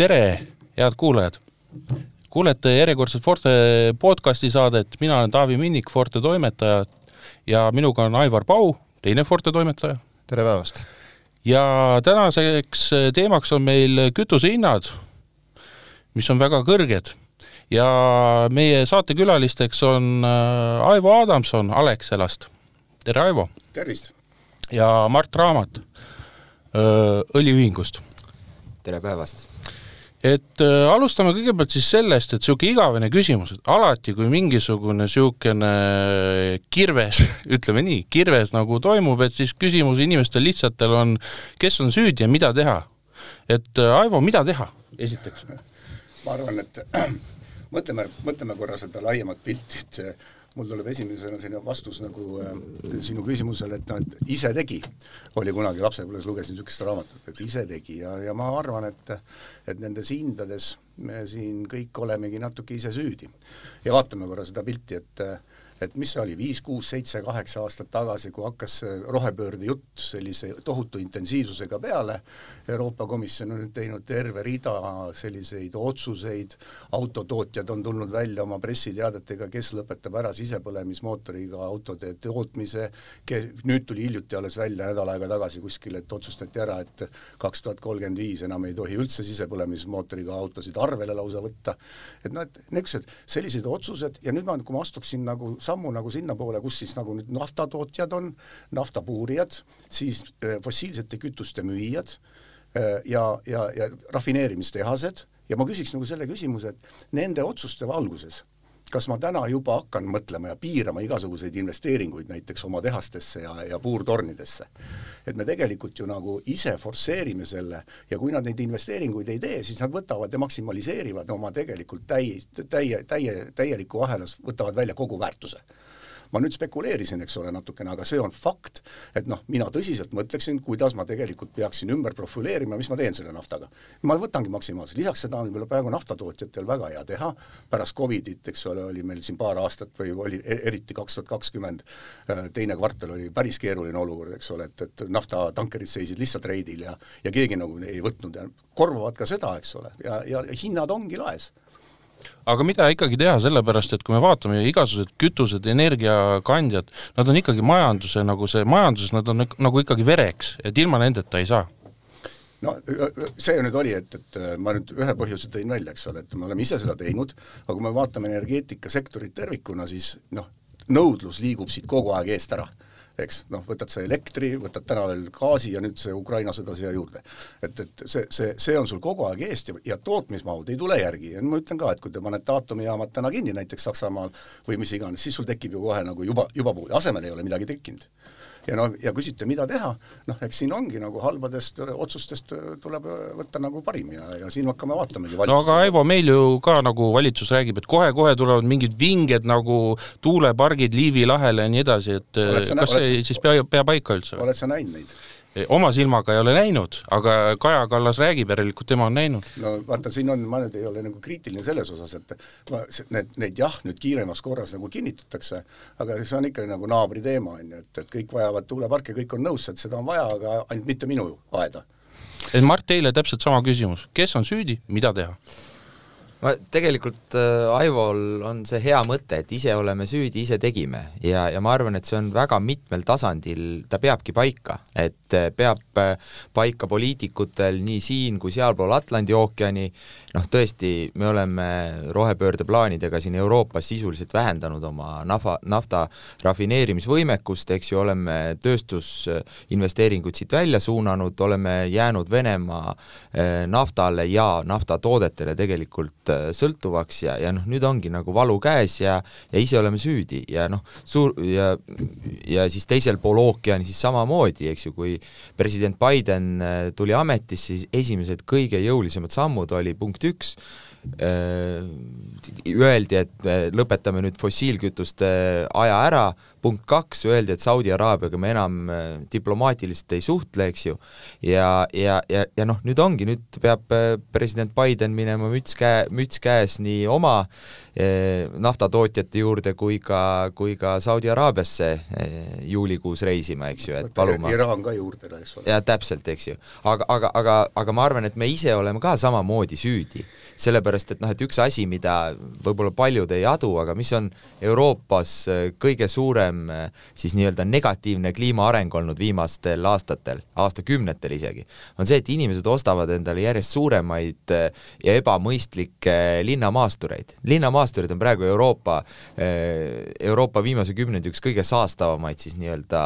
tere, head kuulajad! kuulete järjekordset Forte podcasti saadet, mina olen Taavi Minnik, Forte toimetaja ja minuga on Aivar Pau, teine Forte toimetaja. tere päevast! ja tänaseks teemaks on meil kütusehinnad, mis on väga kõrged ja meie saatekülalisteks on äh, Aivo Adamson Alexelast. tere, Aivo! tervist! ja Mart Raamat äh, õliühingust. tere päevast! Et äh, alustame kõigepealt siis sellest, et niisugune igavene küsimus, et alati, kui mingisugune niisugune kirves, ütleme nii, kirves nagu toimub, et siis küsimus inimestel lihtsatel on, kes on süüdi ja mida teha. et äh, Aivo, mida teha, esiteks? ma arvan, et mõtleme, mõtleme korra seda laiemat pilti, et mul tuleb esimesena selline vastus nagu äh, sinu küsimusele, et noh, et ise tegi. oli kunagi lapsepõlves, lugesin niisugust raamatut, et ise tegi ja, ja ma arvan, et et nendes hindades me siin kõik olemegi natuke ise süüdi. ja vaatame korra seda pilti, et et mis see oli, viis, kuus, seitse, kaheksa aastat tagasi, kui hakkas rohepöörde jutt sellise tohutu intensiivsusega peale, Euroopa Komisjon on nüüd teinud terve rida selliseid otsuseid, autotootjad on tulnud välja oma pressiteadetega, kes lõpetab ära sisepõlemismootoriga autode tootmise, nüüd tuli hiljuti alles välja nädal aega tagasi kuskil, et otsustati ära, et kaks tuhat kolmkümmend viis enam ei tohi üldse sisepõlemismootoriga autosid arvele lausa võtta, et noh, et niisugused sellised otsused ja nüüd ma, kui ma astuksin nagu sammu nagu sinnapoole, kus siis nagu nüüd naftatootjad on, naftapuurijad, siis äh, fossiilsete kütuste müüjad äh, ja, ja, ja rafineerimistehased. Ja ma küsiks nagu selle küsimuse, et nende otsuste valguses, kas ma täna juba hakkan mõtlema ja piirama igasuguseid investeeringuid näiteks oma tehastesse ja, ja puurtornidesse. et me tegelikult ju nagu ise forsseerime selle ja kui nad neid investeeringuid ei tee, siis nad võtavad ja maksimaliseerivad oma tegelikult täi-, täie, täie, täieliku ahelas, võtavad välja kogu väärtuse ma nüüd spekuleerisin, eks ole, natukene, aga see on fakt, et noh, mina tõsiselt mõtleksin, kuidas ma tegelikult peaksin ümber profileerima, mis ma teen selle naftaga. ma võtangi maksimaalselt, lisaks seda on võib-olla praegu naftatootjatel väga hea teha, pärast Covidit, eks ole, oli meil siin paar aastat või oli e-, eriti kaks tuhat kakskümmend, äh, teine kvartal oli päris keeruline olukord, eks ole, et, et naftatankerid seisid lihtsalt reidil ja ja keegi nagu ei võtnud ja korvavad ka seda, eks ole, ja, ja hinnad ongi laes aga mida ikkagi teha, sellepärast et kui me vaatame igasugused kütused, energiakandjad, nad on ikkagi majanduse nagu see, majanduses nad on nagu ikkagi vereks, et ilma nendeta ei saa. No see nüüd oli, et, et ma nüüd ühe põhjuse tõin välja, eks ole, et me oleme ise seda teinud, aga kui me vaatame energeetikasektorit tervikuna, siis noh, nõudlus liigub siit kogu aeg eest ära eks, noh, võtad sa elektri, võtad täna veel gaasi ja nüüd see Ukraina sõda siia juurde. et, et see, see, see on sul kogu aeg eest ja, ja tootmismahud ei tule järgi. ja ma ütlen ka, et kui te panete aatomijaamad täna kinni näiteks Saksamaal või mis iganes, siis sul tekib ju kohe nagu juba, juba puudu, asemel ei ole midagi tekkinud ja noh, ja küsite, mida teha, noh, eks siin ongi nagu halbadest otsustest tuleb võtta nagu parim ja, ja siin hakkame vaatamegi no aga Aivo, meil ju ka nagu valitsus räägib, et kohe-kohe tulevad mingid vinged nagu tuulepargid Liivi lahele ja nii edasi, et kas oled, see oled, siis pea, pea paika üldse? oled sa näinud neid? Oma silmaga ei ole näinud, aga Kaja Kallas räägib, järelikult tema on näinud. no vaata, siin on, ma nüüd ei ole nagu kriitiline selles osas, et ma, need, neid jah, nüüd kiiremas korras nagu kinnitatakse, aga see on ikka nagu naabri teema, on ju, et, et kõik vajavad tuuleparke, kõik on nõus, et seda on vaja, aga ainult mitte minu aeda. et Mart, teile täpselt sama küsimus, kes on süüdi, mida teha? Ma tegelikult äh, Aivol on see hea mõte, et ise oleme süüdi, ise tegime. Ja, ja ma arvan, et see on väga mitmel tasandil, ta peabki paika, et äh, peab äh, paika poliitikutel nii siin kui sealpool Atlandi ookeani, noh tõesti, me oleme rohepöördeplaanidega siin Euroopas sisuliselt vähendanud oma nafta, nafta rafineerimisvõimekust, eks ju, oleme tööstusinvesteeringuid siit välja suunanud, oleme jäänud Venemaa naftale ja naftatoodetele tegelikult Äh, sõltuvaks ja, ja noh, nüüd ongi nagu valu käes ja ja ise oleme süüdi ja noh, suur ja ja siis teisel pool ookeani siis samamoodi, eks ju, kui president Biden äh, tuli ametisse, siis esimesed kõige jõulisemad sammud oli punkt üks, öeldi, et lõpetame nüüd fossiilkütuste aja ära, punkt kaks, öeldi, et Saudi Araabiaga me enam äh, diplomaatiliselt ei suhtle, eks ju, ja, ja, ja, ja noh, nüüd ongi, nüüd peab äh, president Biden minema müts käe, müts käes nii oma naftatootjate juurde kui ka, kui ka Saudi Araabiasse juulikuus reisima, eks ju, et paluma. Iraan ka juurde, eks ole. ja täpselt, eks ju. aga, aga, aga, aga ma arvan, et me ise oleme ka samamoodi süüdi sellepärast et noh, et üks asi, mida võib-olla paljud ei adu, aga mis on Euroopas äh, kõige suurem äh, siis nii-öelda negatiivne kliimaareng olnud viimastel aastatel, aastakümnetel isegi, on see, et inimesed ostavad endale järjest suuremaid äh, ja ebamõistlikke linnamaastureid. linnamaasturid on praegu Euroopa, Euroopa viimase kümnendi üks kõige saastavamaid siis nii-öelda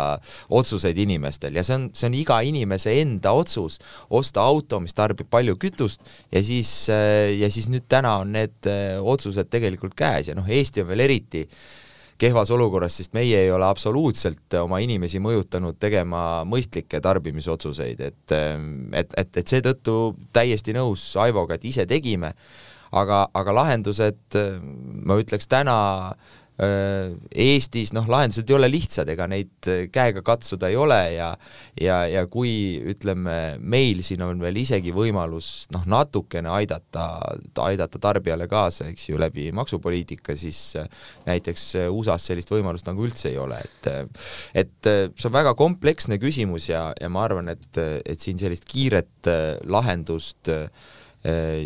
otsuseid inimestel ja see on, see on iga inimese enda otsus osta auto, mis tarbib palju kütust ja siis ja siis nüüd täna on need äh, otsused tegelikult käes ja noh, Eesti on veel eriti kehvas olukorras, sest meie ei ole absoluutselt oma inimesi mõjutanud tegema mõistlikke tarbimisotsuseid, et ähm, et, et, et seetõttu täiesti nõus Aivoga, et ise tegime, aga, aga lahendused, äh, ma ütleks täna äh, Äh, Eestis noh, lahendused ei ole lihtsad, ega neid äh, käega katsuda ei ole ja ja, ja kui ütleme, meil siin on veel isegi võimalus noh, natukene aidata, aidata tarbijale kaasa, eks ju, läbi maksupoliitika, siis äh, näiteks USA-s sellist võimalust nagu üldse ei ole, et et see on väga kompleksne küsimus ja, ja ma arvan, et, et siin sellist kiiret lahendust äh, Äh,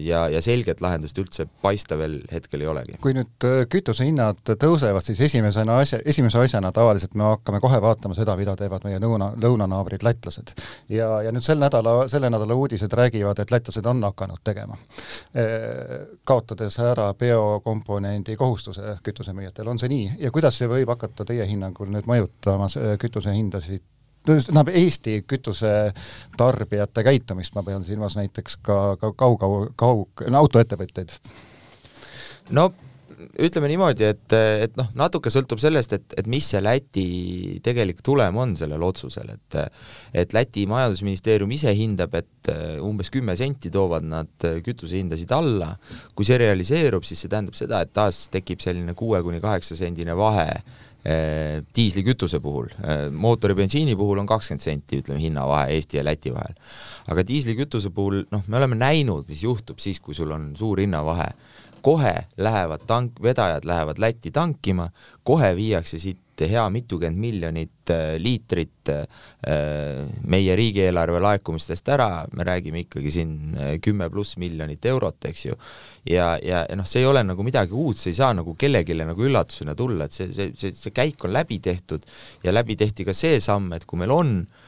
ja, ja selget lahendust üldse paista veel hetkel ei olegi. kui nüüd äh, kütusehinnad tõusevad, siis esimesena asja, esimese asjana tavaliselt me hakkame kohe vaatama seda, mida teevad meie lõuna, lõunanaabrid lätlased. ja, ja nüüd sel nädala, selle nädala uudised räägivad, et lätlased on hakanud tegema. Äh, kaotades ära biokomponendi kohustuse kütusemüüjatel, on see nii? ja kuidas see võib hakata teie hinnangul nüüd mõjutama kütusehindasid tähendab Eesti kütusetarbijate käitumist, ma pean silmas näiteks ka, ka kaug-, kaug-, no autoettevõtteid? no ütleme niimoodi, et, et noh, natuke sõltub sellest, et, et mis see Läti tegelik tulem on sellel otsusel, et et Läti majandusministeerium ise hindab, et umbes kümme senti toovad nad kütusehindasid alla, kui see realiseerub, siis see tähendab seda, et taas tekib selline kuue kuni kaheksa sendine vahe Eh, diislikütuse puhul, eh, mootori bensiini puhul on kakskümmend senti, ütleme, hinnavahe Eesti ja Läti vahel. aga diislikütuse puhul noh, me oleme näinud, mis juhtub siis, kui sul on suur hinnavahe. kohe lähevad tank, vedajad lähevad Lätti tankima, kohe viiakse siit hea mitukümmend miljonit äh, liitrit äh, meie riigieelarve laekumistest ära, me räägime ikkagi siin äh, kümme pluss miljonit eurot, eks ju, ja, ja, noh, see ei ole nagu midagi uut, see ei saa nagu kellelegi nagu üllatusena tulla, et see, see, see, see käik on läbi tehtud ja läbi tehti ka see samm, et kui meil on Äh,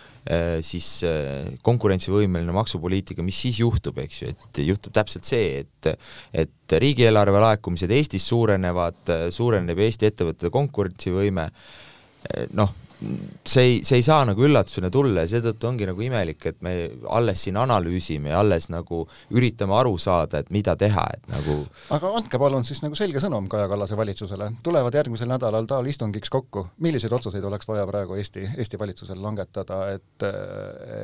siis äh, konkurentsivõimeline maksupoliitika, mis siis juhtub, eks ju, et juhtub täpselt see, et et riigieelarve laekumised Eestis suurenevad, suureneb Eesti ettevõtete konkurentsivõime, noh, see ei, see ei saa nagu üllatusena tulla ja seetõttu ongi nagu imelik, et me alles siin analüüsime ja alles nagu üritame aru saada, et mida teha, et nagu aga andke palun siis nagu selge sõnum Kaja Kallase valitsusele, tulevad järgmisel nädalal taal istungiks kokku, milliseid otsuseid oleks vaja praegu Eesti, Eesti valitsusel langetada, et,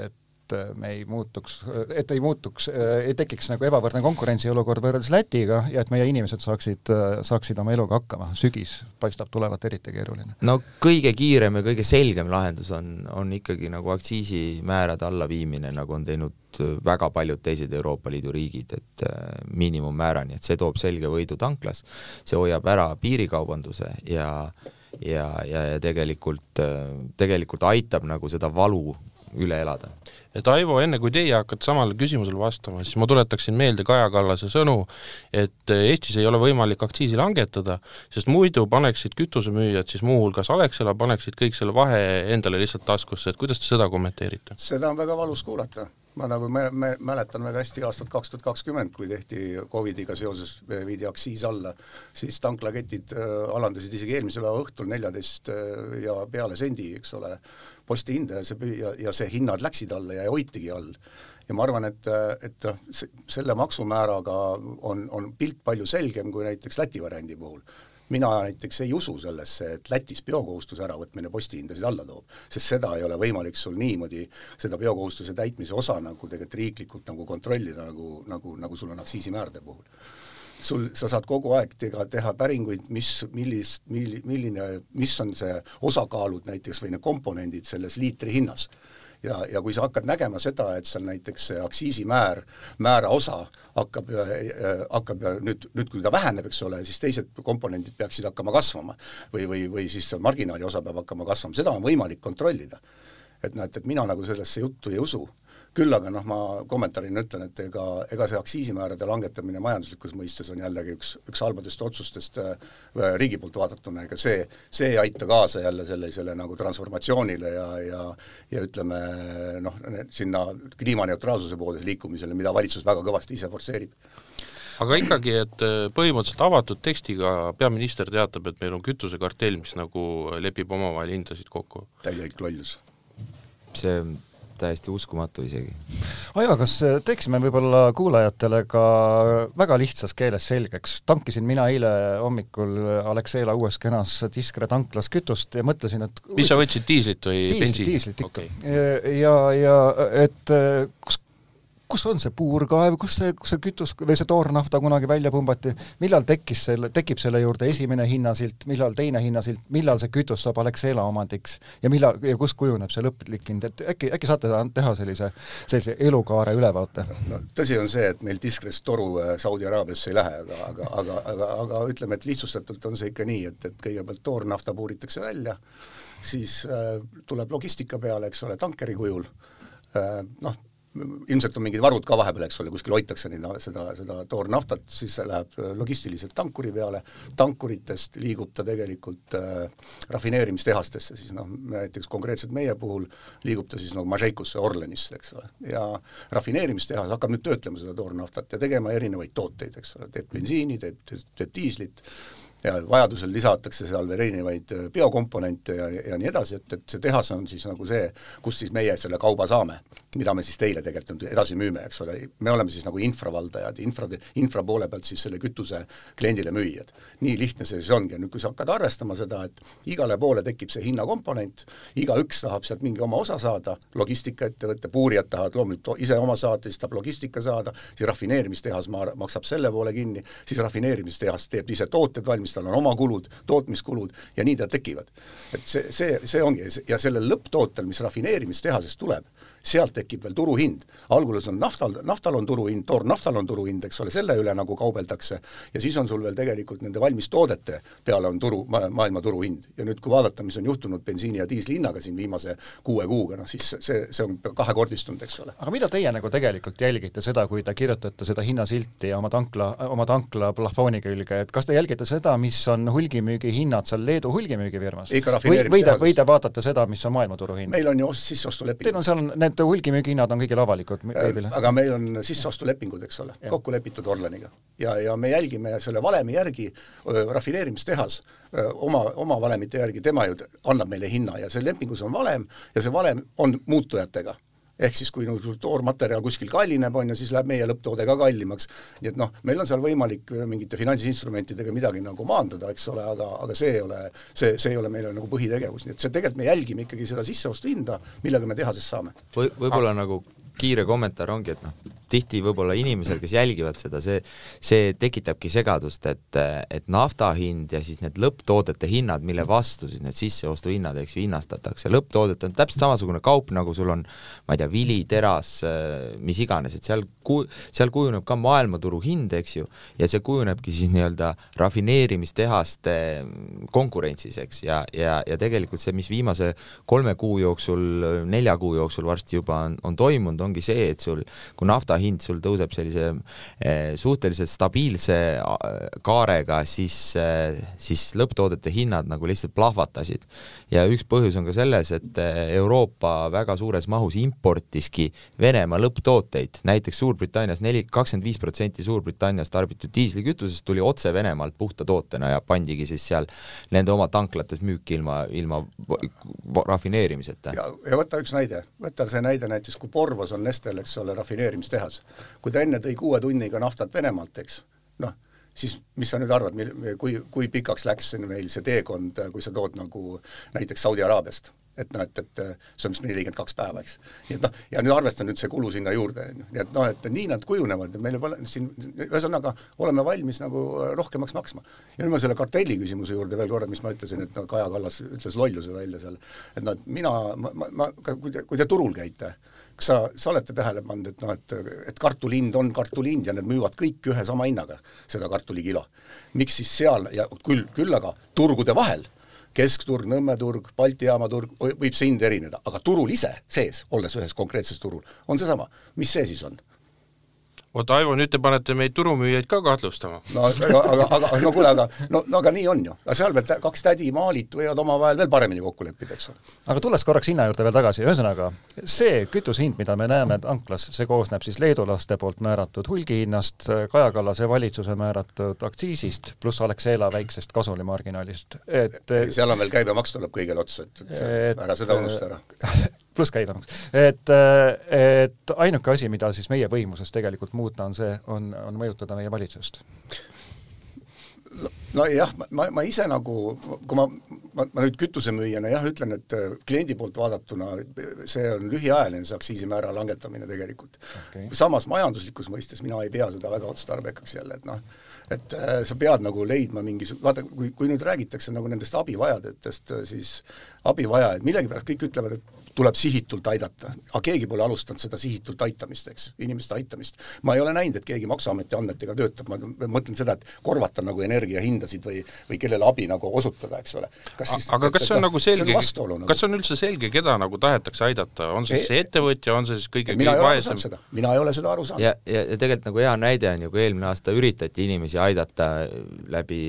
et et me ei muutuks, et ei muutuks, ei tekiks nagu ebavõrdne konkurentsiolukord võrreldes Lätiga ja et meie inimesed saaksid, saaksid oma eluga hakkama. sügis paistab tulevat eriti keeruline. no kõige kiirem ja kõige selgem lahendus on, on ikkagi nagu aktsiisimäärade allaviimine, nagu on teinud väga paljud teised Euroopa Liidu riigid, et äh, miinimummäärani, et see toob selge võidu tanklas, see hoiab ära piirikaubanduse ja ja, ja, ja tegelikult, tegelikult aitab nagu seda valu üle elada. Et Aivo, enne kui teie hakkate samale küsimusele vastama, siis ma tuletaksin meelde Kaja Kallase sõnu, et Eestis ei ole võimalik aktsiisi langetada, sest muidu paneksid kütusemüüjad siis muuhulgas Alexela, paneksid kõik selle vahe endale lihtsalt taskusse, et kuidas te seda kommenteerite? seda on väga valus kuulata ma nagu me, me mäletan väga hästi aastat kaks tuhat kakskümmend, kui tehti Covidiga seoses, viidi aktsiis alla, siis tanklaketid äh, alandasid isegi eelmise päeva õhtul neljateist äh, ja peale sendi, eks ole, postihinda ja see ja, ja see hinnad läksid alla ja hoitigi all. ja ma arvan, et, et selle maksumääraga on, on pilt palju selgem kui näiteks Läti variandi puhul mina näiteks ei usu sellesse, et Lätis biokohustuse äravõtmine postihindasid alla toob, sest seda ei ole võimalik sul niimoodi, seda biokohustuse täitmise osa nagu tegelikult riiklikult nagu kontrollida, nagu, nagu, nagu sul on aktsiisimäärade puhul. sul, sa saad kogu aeg teha, teha päringuid, mis, millist, milli-, milline, mis on see osakaalud näiteks või need komponendid selles liitri hinnas ja, ja kui sa hakkad nägema seda, et seal näiteks see aktsiisimäär, määra osa hakkab äh,, hakkab nüüd, nüüd kui ta väheneb, eks ole, siis teised komponendid peaksid hakkama kasvama. või, või, või siis marginaali osa peab hakkama kasvama, seda on võimalik kontrollida. et noh, et, et mina nagu sellesse juttu ei usu küll aga noh, ma kommentaarina ütlen, et ega, ega see aktsiisimäärade langetamine majanduslikus mõistes on jällegi üks, üks halbadest otsustest äh, riigi poolt vaadatuna, ega see, see ei aita kaasa jälle sellisele nagu transformatsioonile ja, ja ja ütleme noh, sinna kliimaneutraalsuse poole liikumisele, mida valitsus väga kõvasti ise forsseerib aga ikkagi, et äh, põhimõtteliselt avatud tekstiga peaminister teatab, et meil on kütusekartell, mis nagu lepib omavahel hindasid kokku. täielik lollus. see täiesti uskumatu isegi. Aivar, kas teeksime võib-olla kuulajatele ka väga lihtsas keeles selgeks, tankisin mina eile hommikul Alexela uues kenas Diskre tanklas kütust ja mõtlesin, et mis sa võtsid, diislit või bensiini? diislit ikka okay.. ja, ja et kus kus on see puurkaev, kus see, kus see kütus või see toornafta kunagi välja pumbati, millal tekkis selle, tekib selle juurde esimene hinnasilt, millal teine hinnasilt, millal see kütus saab Alexela omandiks? Ja millal ja kus kujuneb see lõplik hind, et äkki, äkki saate teha sellise, sellise elukaare ülevaate? no tõsi on see, et meil Diskrest toru äh, Saudi Araabiasse ei lähe, aga, aga, aga, aga, aga ütleme, et lihtsustatult on see ikka nii, et, et kõigepealt toornafta puuritakse välja, siis äh, tuleb logistika peale, eks ole, tankeri kujul äh,, noh, ilmselt on mingid varud ka vahepeal, eks ole, kuskil hoitakse neid, seda, seda toornaftat, siis see läheb äh, logistiliselt tankuri peale, tankuritest liigub ta tegelikult äh, rafineerimistehastesse, siis noh, näiteks konkreetselt meie puhul liigub ta siis nagu Mažeikusse, Orlenisse, eks ole, ja rafineerimistehas hakkab nüüd töötlema seda toornaftat ja tegema erinevaid tooteid, eks ole, teeb bensiini, teeb, teeb diislit, ja vajadusel lisatakse seal veel erinevaid äh, biokomponente ja, ja nii edasi, et, et see tehas on siis nagu see, kust siis meie selle kauba saame, mida me siis teile tegelikult nüüd edasi müüme, eks ole, me oleme siis nagu infravaldajad, infra, infra poole pealt siis selle kütuse kliendile müüjad. nii lihtne see siis ongi nüüd, kui sa hakkad arvestama seda, et igale poole tekib see hinnakomponent, igaüks tahab sealt mingi oma osa saada, logistikaettevõte, puurijad tahavad loomulikult ise oma saada, siis tahab logistika saada, siis rafineerimistehas ma-, maksab selle poole kinni, siis rafineerimistehas teeb ise tooted valmis, tal on oma kulud, tootmiskulud ja nii ta tekivad. et see, see, see ongi ja sellel lõpptootel, mis rafineerimistehasest tuleb, sealt tekib veel turuhind. alguses on naftal, naftal on turuhind, toornaftal on turuhind, eks ole, selle üle nagu kaubeldakse, ja siis on sul veel tegelikult nende valmistoodete peale on turu ma,, maailma turuhind. ja nüüd, kui vaadata, mis on juhtunud bensiini ja diisli hinnaga siin viimase kuue kuuga, noh siis see, see on kahekordistunud, eks ole. aga mida teie nagu tegelikult jälgite seda, kui te kirjutate seda hinnasilti oma tankla, oma tankla plafooni külge, et kas te jälgite seda, mis on hulgimüügi hinnad seal Leedu hulgimüügifirmas? või, või te, või te vaatate seda, mis on maailmaturu hind? meil on ju sisseostuleping. Teil on seal need et hulgimüügihinnad on kõigil avalikud veebile? aga meil on sisseostulepingud, eks ole, kokku lepitud Orleniga. ja, ja me jälgime selle valemi järgi, rafineerimistehas oma, oma valemite järgi, tema ju annab meile hinna ja see lepingus on valem ja see valem on muutujatega ehk siis kui nagu toormaterjal kuskil kallineb, on ju, siis läheb meie lõpptoode ka kallimaks. nii et noh, meil on seal võimalik mingite finantsinstrumentidega midagi nagu maandada, eks ole, aga, aga see ei ole, see, see ei ole meile nagu põhitegevus, nii et see tegelikult me jälgime ikkagi seda sisseostuhinda, millega me tehasest saame Või. võib-olla ah. nagu kiire kommentaar ongi, et noh, tihti võib-olla inimesel, kes jälgivad seda, see, see tekitabki segadust, et, et nafta hind ja siis need lõpptoodete hinnad, mille vastu siis need sisseostuhinnad, eks ju, hinnastatakse. lõpptoodet on täpselt samasugune kaup, nagu sul on, ma ei tea, vili, teras, mis iganes, et seal ku-, seal kujuneb ka maailmaturu hind, eks ju, ja see kujunebki siis nii-öelda rafineerimistehaste konkurentsis, eks, ja, ja, ja tegelikult see, mis viimase kolme kuu jooksul, nelja kuu jooksul varsti juba on, on toimunud, ongi see, et sul, kui nafta hind sul tõuseb sellise eh, suhteliselt stabiilse kaarega, siis eh,, siis lõpptoodete hinnad nagu lihtsalt plahvatasid. ja üks põhjus on ka selles, et eh, Euroopa väga suures mahus importiski Venemaa lõpptooteid, näiteks Suurbritannias neli, kakskümmend viis protsenti Suurbritannias tarbitud diislikütusest tuli otse Venemaalt puhta tootena ja pandigi siis seal nende oma tanklates müüki ilma, ilma rafineerimiseta. ja, ja võta üks näide, võta see näide näiteks, kui Porvos on Nestel, eks ole, rafineerimistehas. Kui ta enne tõi kuue tunniga naftat Venemaalt, eks, noh, siis mis sa nüüd arvad, kui, kui pikaks läks meil see teekond, kui sa tood nagu näiteks Saudi Araabiast et noh, et, et see on vist nelikümmend kaks päeva, eks. nii et noh, ja nüüd arvesta nüüd see kulu sinna juurde, on ju, nii et noh, et nii nad kujunevad ja meil pole siin, ühesõnaga oleme valmis nagu rohkemaks maksma. ja nüüd ma selle kartelli küsimuse juurde veel korra, mis ma ütlesin, et no Kaja Kallas ütles lolluse välja seal, et noh, mina, ma, ma, ma, kui te, kui te turul käite, kas sa, sa olete tähele pannud, et noh, et, et kartuli hind on kartuli hind ja need müüvad kõik ühe sama hinnaga, seda kartulikilo. miks siis seal ja küll, küll aga turgude vahel, keskturg, Nõmme turg, Balti jaama turg, võib see hind erineda, aga turul ise sees, olles ühes konkreetses turul, on seesama. mis see siis on? Oota, Aivo, nüüd te panete meid turumüüjaid ka kahtlustama. no aga, aga, aga no kuule, aga no, no aga nii on ju. aga seal veel kaks tädi Maalit võivad omavahel veel paremini kokku leppida, eks ole. aga tulles korraks hinna juurde veel tagasi, ühesõnaga see kütusehind, mida me näeme anklas, see koosneb siis leedulaste poolt määratud hulgihinnast, Kaja Kallase valitsuse määratud aktsiisist, pluss Alexela väiksest kasumimarginaalist, et seal on veel käibemaks tuleb kõigele otsa, et, et ära seda unusta ära pluss käibemaks. et, et ainuke asi, mida siis meie võimuses tegelikult muuta, on see, on, on mõjutada meie valitsust. Nojah, ma, ma ise nagu, kui ma, ma, ma nüüd kütusemüüjana jah, ütlen, et kliendi poolt vaadatuna see on lühiajaline, see aktsiisimäära langetamine tegelikult. Okay.. samas majanduslikus mõistes mina ei pea seda väga otstarbekaks jälle, et noh, et äh, sa pead nagu leidma mingisuguse, vaata, kui, kui nüüd räägitakse nagu nendest abivajajatest, siis abivajajaid, millegipärast kõik ütlevad, et tuleb sihitult aidata. aga keegi pole alustanud seda sihitult aitamist, eks, inimeste aitamist. ma ei ole näinud, et keegi Maksuameti andmetega töötab, ma mõtlen seda, et korvata nagu energiahindasid või, või kellele abi nagu osutada, eks ole. aga kas see on nagu selge, nagu. kas on üldse selge, keda nagu tahetakse aidata, on see see ettevõtja, on see siis kõige, kõige vaesem? mina ei ole seda aru saanud. ja, ja, ja tegelikult nagu hea näide on ju, kui eelmine aasta üritati inimesi aidata läbi,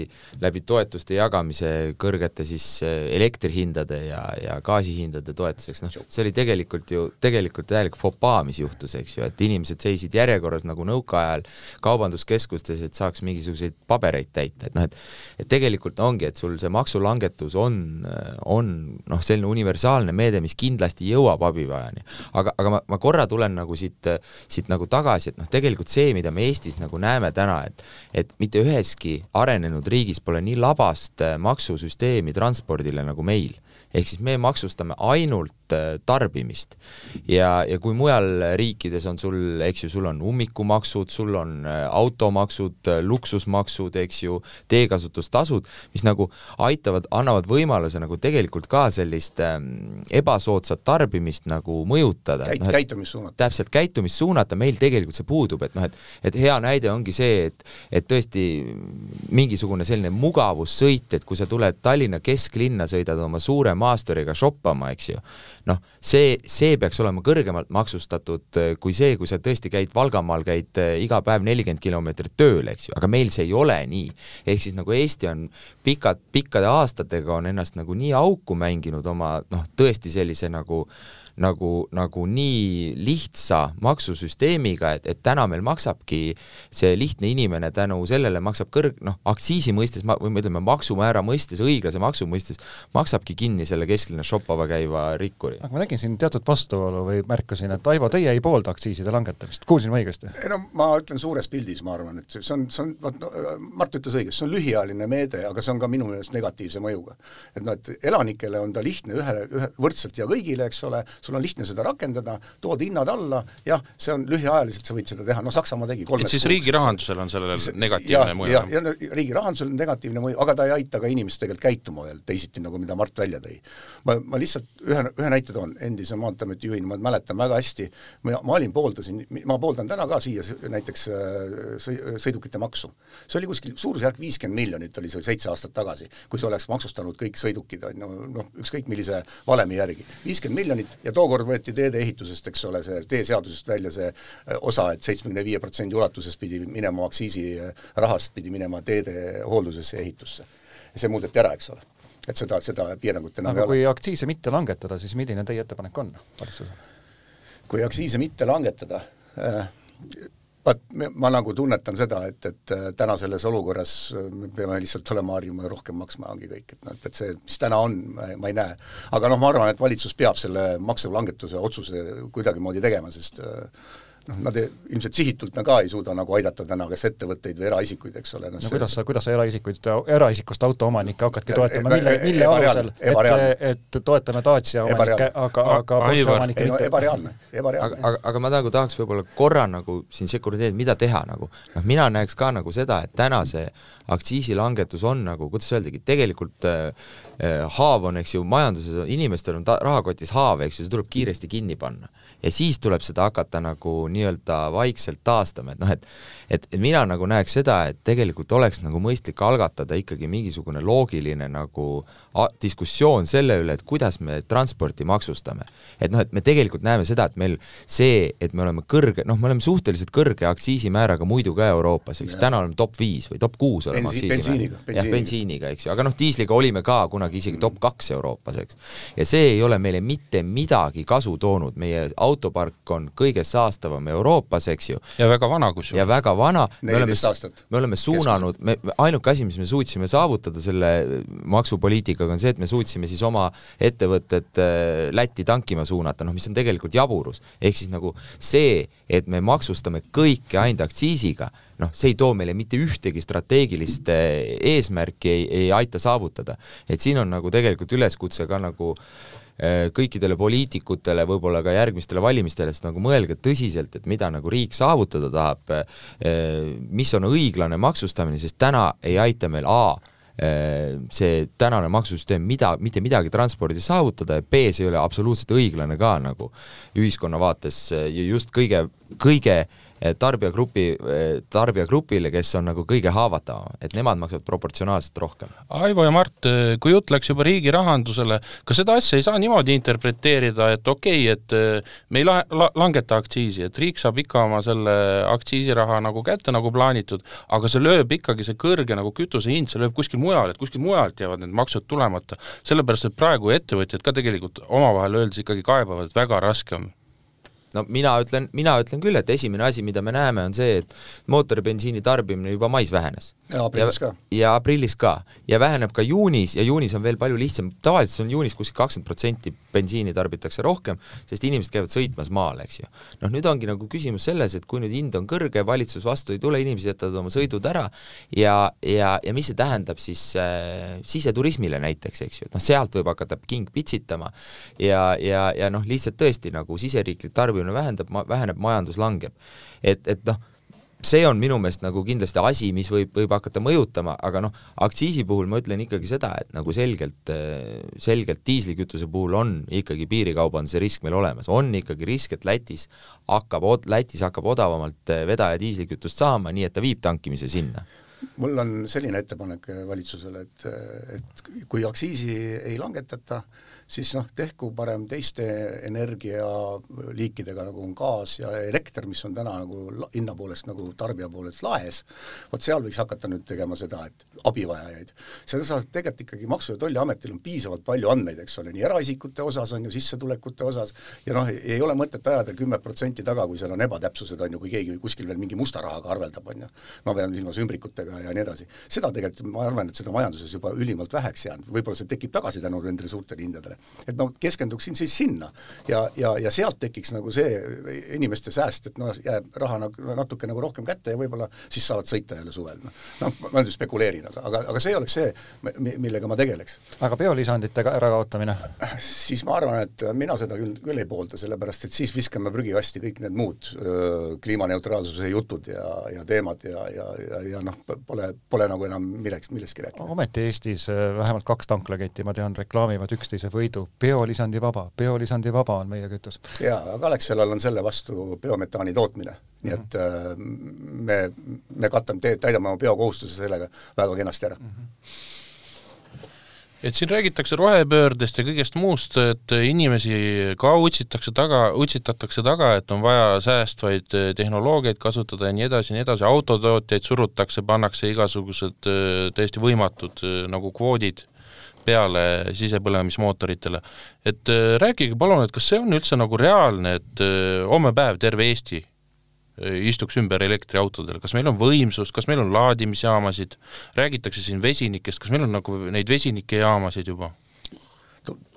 läbi toetuste jagamise kõrgete siis eh, elektrihindade ja, ja gaasihindade toetuseks, noh, see oli tegelikult ju, tegelikult täielik fopaa, mis juhtus, eks ju, et inimesed seisid järjekorras nagu nõukaajal kaubanduskeskustes, et saaks mingisuguseid pabereid täita, et noh, et et tegelikult ongi, et sul see maksulangetus on, on noh, selline universaalne meede, mis kindlasti jõuab abivajani. aga, aga ma, ma korra tulen nagu siit, siit nagu tagasi, et noh, tegelikult see, mida me Eestis nagu näeme täna, et et mitte üheski arenenud riigis pole nii labast maksusüsteemi transpordile nagu meil ehk siis me maksustame ainult äh, tarbimist. ja, ja kui mujal riikides on sul, eks ju, sul on ummikumaksud, sul on äh, automaksud, äh, luksusmaksud, eks ju, teekasutustasud, mis nagu aitavad, annavad võimaluse nagu tegelikult ka sellist ähm, ebasoodsat tarbimist nagu mõjutada Käit,. No, käitumist suunata. täpselt, käitumist suunata, meil tegelikult see puudub, et noh, et et hea näide ongi see, et et tõesti mingisugune selline mugavussõit, et kui sa tuled Tallinna kesklinna, sõidad oma suure maasturiga shoppama, eks ju, noh, see, see peaks olema kõrgemalt maksustatud äh, kui see, kui sa tõesti käid Valgamaal, käid äh, iga päev nelikümmend kilomeetrit tööl, eks ju, aga meil see ei ole nii. ehk siis nagu Eesti on pikad, pikkade aastatega on ennast nagu nii auku mänginud oma noh, tõesti sellise nagu nagu, nagu nii lihtsa maksusüsteemiga, et, et täna meil maksabki see lihtne inimene tänu sellele maksab kõrg-, noh, aktsiisi mõistes või me ütleme, maksumäära mõistes, õiglase maksu mõistes, maksabki kinni selle kesklinnas shoppama käiva rikkuri. aga ma nägin siin teatud vastuolu või märkasin, et Aivo, teie ei poolda aktsiiside langetamist, kuulsin ma õigesti? ei no ma ütlen suures pildis, ma arvan, et see on, see on, vot no, Mart ütles õigesti, see on lühiajaline meede, aga see on ka minu meelest negatiivse mõjuga. et noh, et elanikele on ta lihtne ühele, ühe, võrdselt ja kõigile, eks ole, sul on lihtne seda rakendada, tood hinnad alla, jah, see on lühiajaliselt, sa võid seda teha, no Saksamaa tegi et siis riigi rahandusel on sellele negatiivne mõju? jah, ja, ja riigi rahandusel on negatiivne mõju, aga ta ei aita ka inimest tegelikult käituma veel teisiti, nagu mida Mart välja tõi. ma, ma lihtsalt ühe, ühe näite toon, endise Maanteeameti juhina, ma mäletan väga hästi, ma, ma olin, pooldasin, ma pooldan täna ka siia näiteks äh, sõidukite maksu. see oli kuskil suurusjärk viiskümmend miljonit oli see seitse aastat tagasi, kui see oleks maksustanud kõik sõidukid, on ju, noh, ükskõik millise valemi järgi. viiskümmend miljonit ja tookord võeti teedeehitusest, eks ole, see teeseadusest välja see äh, osa et, et seitsmekümne viie protsendi ulatuses pidi minema aktsiisirahast, pidi minema teede hooldusesse ja ehitusse. ja see muudeti ära, eks ole. et seda, seda piirangut enam aga ei ole. kui aktsiise mitte langetada, siis milline teie ettepanek on valitsusele? kui aktsiise mitte langetada äh,, vaat ma nagu tunnetan seda, et, et äh, täna selles olukorras äh, me peame lihtsalt olema harjuma ja rohkem maksma, ongi kõik, et noh, et see, mis täna on, ma ei näe. aga noh, ma arvan, et valitsus peab selle maksulangetuse otsuse kuidagimoodi tegema, sest äh, noh, nad ei, ilmselt sihitult me ka ei suuda nagu aidata täna kas ettevõtteid või eraisikuid, eks ole no,. no kuidas sa, kuidas sa eraisikuid, eraisikust autoomanikke hakkadki toetama, mille, mille alusel, et, et toetame Dacia omanikke, aga, aga Porsche omanikke mitte? ebareaalne, ebareaalne. aga, aga, aga ma nagu tahaks võib-olla korra nagu siin sekundeerida, mida teha nagu, noh mina näeks ka nagu seda, et täna see aktsiisilangetus on nagu, kuidas öeldagi, tegelikult äh, äh, haav on, eks ju, majanduses, inimestel on ta-, rahakotis haav, eks ju, see tuleb kiiresti kinni panna ja siis tuleb seda hakata nagu nii-öelda vaikselt taastama, et noh, et et, mina nagu näeks seda, et tegelikult oleks nagu mõistlik algatada ikkagi mingisugune loogiline nagu diskussioon selle üle, et kuidas me transporti maksustame. et noh, et me tegelikult näeme seda, et meil see, et me oleme kõrge, noh, me oleme suhteliselt kõrge aktsiisimääraga muidu ka Euroopas, eks ju, täna oleme top viis või top kuus oleme Bensi, aktsiisimääraga. jah, bensiiniga, eks ju, aga noh, diisliga olime ka kunagi isegi top kaks Euroopas, eks. ja see ei ole meile mitte midagi kasu toonud, meie autopark on kõige saastavam Euroopas, eks ju. ja väga vana kusjuures. ja väga vana, me oleme, me oleme suunanud, me, ainuke asi, mis me suutsime saavutada selle maksupoliitikaga, on see, et me suutsime siis oma ettevõtted äh, Lätti tankima suunata, noh mis on tegelikult jaburus. ehk siis nagu see, et me maksustame kõike ainult aktsiisiga, noh, see ei too meile mitte ühtegi strateegilist äh, eesmärki, ei, ei aita saavutada. et siin on nagu tegelikult üleskutse ka nagu Äh, kõikidele poliitikutele, võib-olla ka järgmistele valimistele, siis nagu mõelge tõsiselt, et mida nagu riik saavutada tahab, äh, mis on õiglane maksustamine, sest täna ei aita meil A äh, see tänane maksusüsteem mida, mitte midagi transpordis saavutada ja B, see ei ole absoluutselt õiglane ka nagu ühiskonna vaates just kõige, kõige äh, tarbijagrupi, eh, tarbijagrupile, kes on nagu kõige haavatavam, et nemad maksavad proportsionaalselt rohkem. Aivo ja Mart, kui jutt läks juba riigi rahandusele, kas seda asja ei saa niimoodi interpreteerida, et okei okay,, et me ei la-, la-, langeta aktsiisi, et riik saab ikka oma selle aktsiisiraha nagu kätte, nagu plaanitud, aga see lööb ikkagi, see kõrge nagu kütuse hind, see lööb kuskil mujal, et kuskil mujalt jäävad need maksud tulemata. sellepärast, et praegu ettevõtjad ka tegelikult omavahel öeldes ikkagi kaebavad, et väga raske on no mina ütlen, mina ütlen küll, et esimene asi, mida me näeme, on see, et mootoribensiini tarbimine juba mais vähenes. ja aprillis ka. ja aprillis ka. ja väheneb ka juunis ja juunis on veel palju lihtsam, tavaliselt on juunis kuskil kakskümmend protsenti bensiini tarbitakse rohkem, sest inimesed käivad sõitmas maal, eks ju. noh, nüüd ongi nagu küsimus selles, et kui nüüd hind on kõrge, valitsus vastu ei tule, inimesed jätavad oma sõidud ära ja, ja, ja mis see tähendab siis äh, siseturismile näiteks, eks ju, et noh, sealt võib hakata king pitsitama ja, ja, ja noh, lihtsalt tõesti nagu siseriiklik tarbimine vähendab, väheneb, majandus langeb. et, et noh, see on minu meelest nagu kindlasti asi, mis võib, võib hakata mõjutama, aga noh, aktsiisi puhul ma ütlen ikkagi seda, et nagu selgelt, selgelt diislikütuse puhul on ikkagi piirikaubanduse risk meil olemas, on ikkagi risk, et Lätis hakkab, Lätis hakkab odavamalt vedaja diislikütust saama, nii et ta viib tankimise sinna. Mul on selline ettepanek valitsusele, et, et kui aktsiisi ei langetata, siis noh, tehku parem teiste energialiikidega, nagu on gaas ja elekter, mis on täna nagu hinna poolest nagu tarbija poolest laes, vot seal võiks hakata nüüd tegema seda, et abivajajaid. selles osas tegelikult ikkagi Maksu- ja Tolliametil on piisavalt palju andmeid, eks ole, nii eraisikute osas on ju, sissetulekute osas, ja noh, ei ole mõtet ajada kümme protsenti taga, kui seal on ebatäpsused, on ju, kui keegi kuskil veel mingi musta rahaga arveldab, on ju. ma pean silmas ümbrikutega ja nii edasi. seda tegelikult, ma arvan, et seda majanduses juba ülimalt väheks jäänud, võib-olla see tekib tagasi tänu nendele suurtele hindadele et no keskenduksin siis sinna ja, ja, ja sealt tekiks nagu see inimeste sääst, et noh, jääb raha nagu natuke nagu rohkem kätte ja võib-olla siis saavad sõita jälle suvel, noh. noh, ma nüüd spekuleerin, aga, aga, aga see oleks see, millega ma tegeleks. aga biolisandite ärakaotamine? siis ma arvan, et mina seda küll, küll ei poolda, sellepärast et siis viskame prügikasti kõik need muud öö, kliimaneutraalsuse jutud ja, ja teemad ja, ja, ja, ja noh, pole, pole nagu enam milleks, millestki rääkida. ometi Eestis vähemalt kaks tanklaketti, ma tean, reklaamivad üksteise võidu biolisandi vaba, biolisandi vaba on meie kütus. jaa, aga Alexelal on selle vastu biometaani tootmine, nii mm -hmm. et äh, me, me katame, täidame oma biokohustuse sellega väga kenasti ära mm. -hmm et siin räägitakse rohepöördest ja kõigest muust, et inimesi ka utsitakse taga, utsitatakse taga, et on vaja säästvaid tehnoloogiaid kasutada ja nii edasi ja nii edasi, autotootjaid surutakse, pannakse igasugused äh, täiesti võimatud äh, nagu kvoodid peale sisepõlemismootoritele. et äh, rääkige palun, et kas see on üldse nagu reaalne, et äh, homme päev terve Eesti äh, istuks ümber elektriautodele, kas meil on võimsust, kas meil on laadimisjaamasid, räägitakse siin vesinikest, kas meil on nagu neid vesinikejaamasid juba?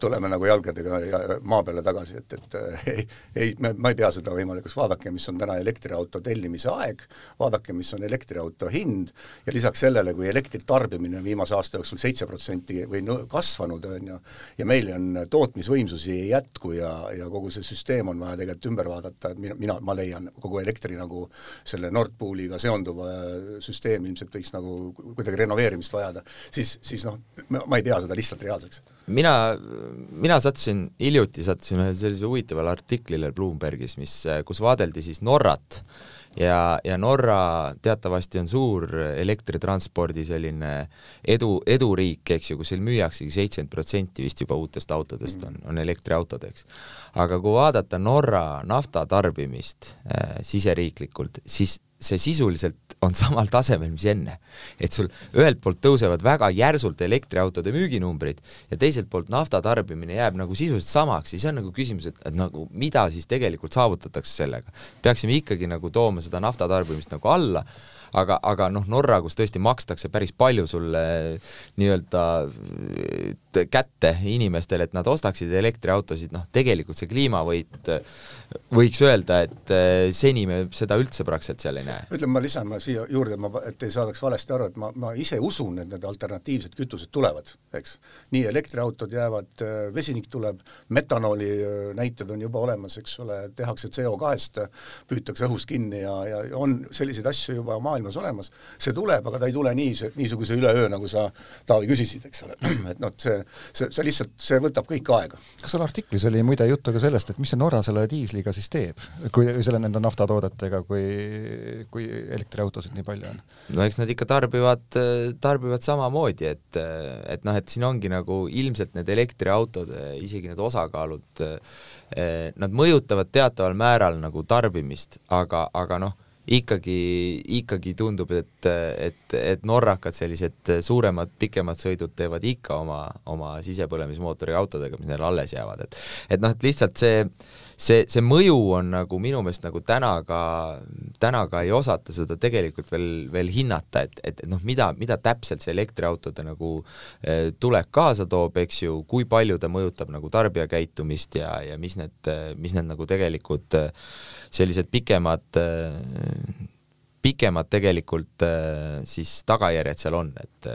Tuleme nagu jalgadega ja maa peale tagasi, et, et ei, ei, ma ei pea seda võimalikuks, vaadake, mis on täna elektriauto tellimise aeg, vaadake, mis on elektriauto hind. Ja lisaks sellele, kui elektri tarbimine on viimase aasta jooksul seitse protsenti või kasvanud, on ju, ja meil on tootmisvõimsusi ei jätku ja, ja kogu see süsteem on vaja tegelikult ümber vaadata, et mina, mina, ma leian, kogu elektri nagu selle Nord Pooliga seonduva süsteem ilmselt võiks nagu kuidagi renoveerimist vajada, siis, siis noh, ma ei pea seda lihtsalt reaalseks. Mina, mina sattusin, hiljuti sattusin ühele sellisele huvitavale artiklile Bloombergis, mis, kus vaadeldi siis Norrat ja, ja Norra teatavasti on suur elektritranspordi selline edu, eduriik, eks ju, kus seal müüaksegi seitsekümmend protsenti vist juba uutest autodest on, on elektriautod, eks. aga kui vaadata Norra naftatarbimist äh, siseriiklikult, siis see sisuliselt on samal tasemel, mis enne. et sul ühelt poolt tõusevad väga järsult elektriautode müüginumbrid ja teiselt poolt nafta tarbimine jääb nagu sisuliselt samaks, siis on nagu küsimus, et, et nagu mida siis tegelikult saavutatakse sellega. peaksime ikkagi nagu tooma seda nafta tarbimist nagu alla aga, aga noh, Norra, kus tõesti makstakse päris palju sulle nii-öelda kätte inimestele, et nad ostaksid elektriautosid, noh tegelikult see kliimavõit, võiks öelda, et eh, seni me seda üldse praktiliselt seal ei näe. ütleme, ma lisan ma siia juurde, ma, et ei saadaks valesti aru, et ma, ma ise usun, et need alternatiivsed kütused tulevad, eks. nii elektriautod jäävad, eh, vesinik tuleb, metanooli eh, näited on juba olemas, eks ole, tehakse CO2-st, püütakse õhust kinni ja, ja on selliseid asju juba maailmas olemas, see tuleb, aga ta ei tule nii, niisuguse üleöö, nagu sa, Taavi, küsisid, eks ole, et noh, see, see, see lihtsalt, see võtab kõik aega. kas seal artiklis oli muide juttu ka sellest, et mis see Norra selle diisliga siis teeb, kui selle nende naftatoodetega, kui, kui elektriautosid nii palju on? no eks nad ikka tarbivad, tarbivad samamoodi, et, et noh, et siin ongi nagu ilmselt need elektriautod, isegi need osakaalud, nad mõjutavad teataval määral nagu tarbimist, aga, aga noh, ikkagi, ikkagi tundub, et, et, et norrakad, sellised suuremad, pikemad sõidud teevad ikka oma, oma sisepõlemismootoriga autodega, mis neil alles jäävad, et et noh, et lihtsalt see see, see mõju on nagu minu meelest nagu täna ka, täna ka ei osata seda tegelikult veel, veel hinnata, et, et, et noh, mida, mida täpselt see elektriautode nagu eh, tulek kaasa toob, eks ju, kui palju ta mõjutab nagu tarbijakäitumist ja, ja mis need, mis need nagu tegelikult eh, sellised pikemad pikemad tegelikult siis tagajärjed seal on, et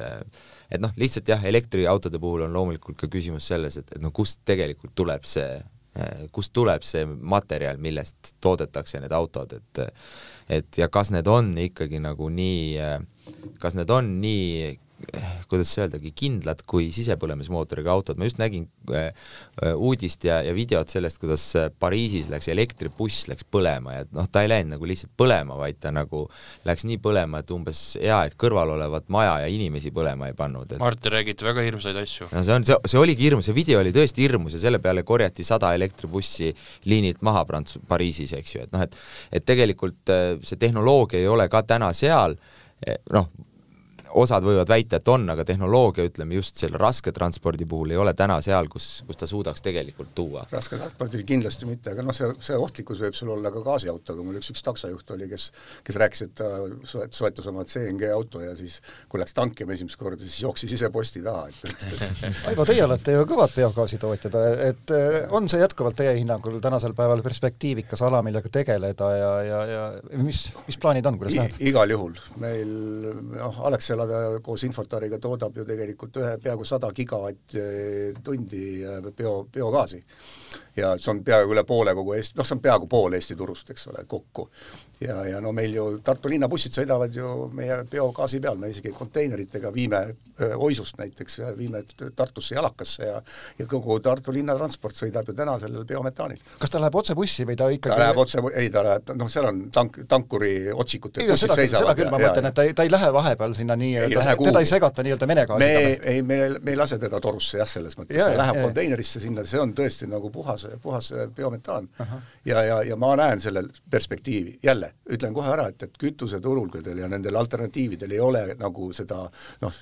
et noh, lihtsalt jah, elektriautode puhul on loomulikult ka küsimus selles, et, et no kust tegelikult tuleb see kust tuleb see materjal, millest toodetakse need autod, et et ja kas need on ikkagi nagu nii, äh, kas need on nii kuidas öeldagi, kindlad kui sisepõlemismootoriga autod, ma just nägin äh, äh, uudist ja, ja videot sellest, kuidas äh, Pariisis läks elektribuss läks põlema ja noh, ta ei läinud nagu lihtsalt põlema, vaid ta nagu läks nii põlema, et umbes hea, et kõrval olevat maja ja inimesi põlema ei pannud et.... Mart, te räägite väga hirmsaid asju. no see on, see, see oligi hirmus, see video oli tõesti hirmus ja selle peale korjati sada elektribussi liinilt maha Prants-, Pariisis, eks ju, et noh, et et tegelikult see tehnoloogia ei ole ka täna seal, noh, osad võivad väita, et on, aga tehnoloogia, ütleme just selle rasketranspordi puhul ei ole täna seal, kus, kus ta suudaks tegelikult tuua. rasketranspordil kindlasti mitte, aga noh, see, see ohtlikkus võib sul olla ka gaasiautoga, mul üks, üks taksojuht oli, kes kes rääkis, et ta soet-, soetas oma CNG auto ja siis kui läks tankima esimest korda, siis jooksis ise posti taha, et, et, et Aivo, teie olete ju kõvad biogaasitootjad, et on see jätkuvalt teie hinnangul tänasel päeval perspektiivikas ala, millega tegeleda ja, ja, ja mis, mis plaanid on, kuidas läheb? igal juhul, meil noh, Alexela ta koos Infotariga toodab ju tegelikult ühe peaaegu sada gigavatt-tundi äh, bio, biogaasi ja see on peaaegu üle poole kogu Eesti, noh, see on peaaegu pool Eesti turust, eks ole, kokku. ja, ja no meil ju Tartu linna bussid sõidavad ju meie biogaasi peal, me isegi konteineritega viime Oisust näiteks, viime Tartusse jalakasse ja ja kogu Tartu linna transport sõidab ju täna sellel biometaanil. kas ta läheb otse bussi või ta ikkagi ta läheb otse, ei ta läheb, noh, seal on tank, tankuri otsikut, et bussid seisavad. seda küll, ma mõtlen, et ta ei, ta ei lähe vahepeal sinna nii-öelda, teda ei segata nii-öelda Vene gaasiga. me ei, me, me ei lase teda torusse jah, selles mõttes, see läheb konteinerisse sinna, see on tõesti nagu puhas puhas, puhas biometaan. ja, ja, ja ma näen sellel perspektiivi, jälle, ütlen kohe ära, et, et kütuseturgudel ja nendel alternatiividel ei ole nagu seda noh,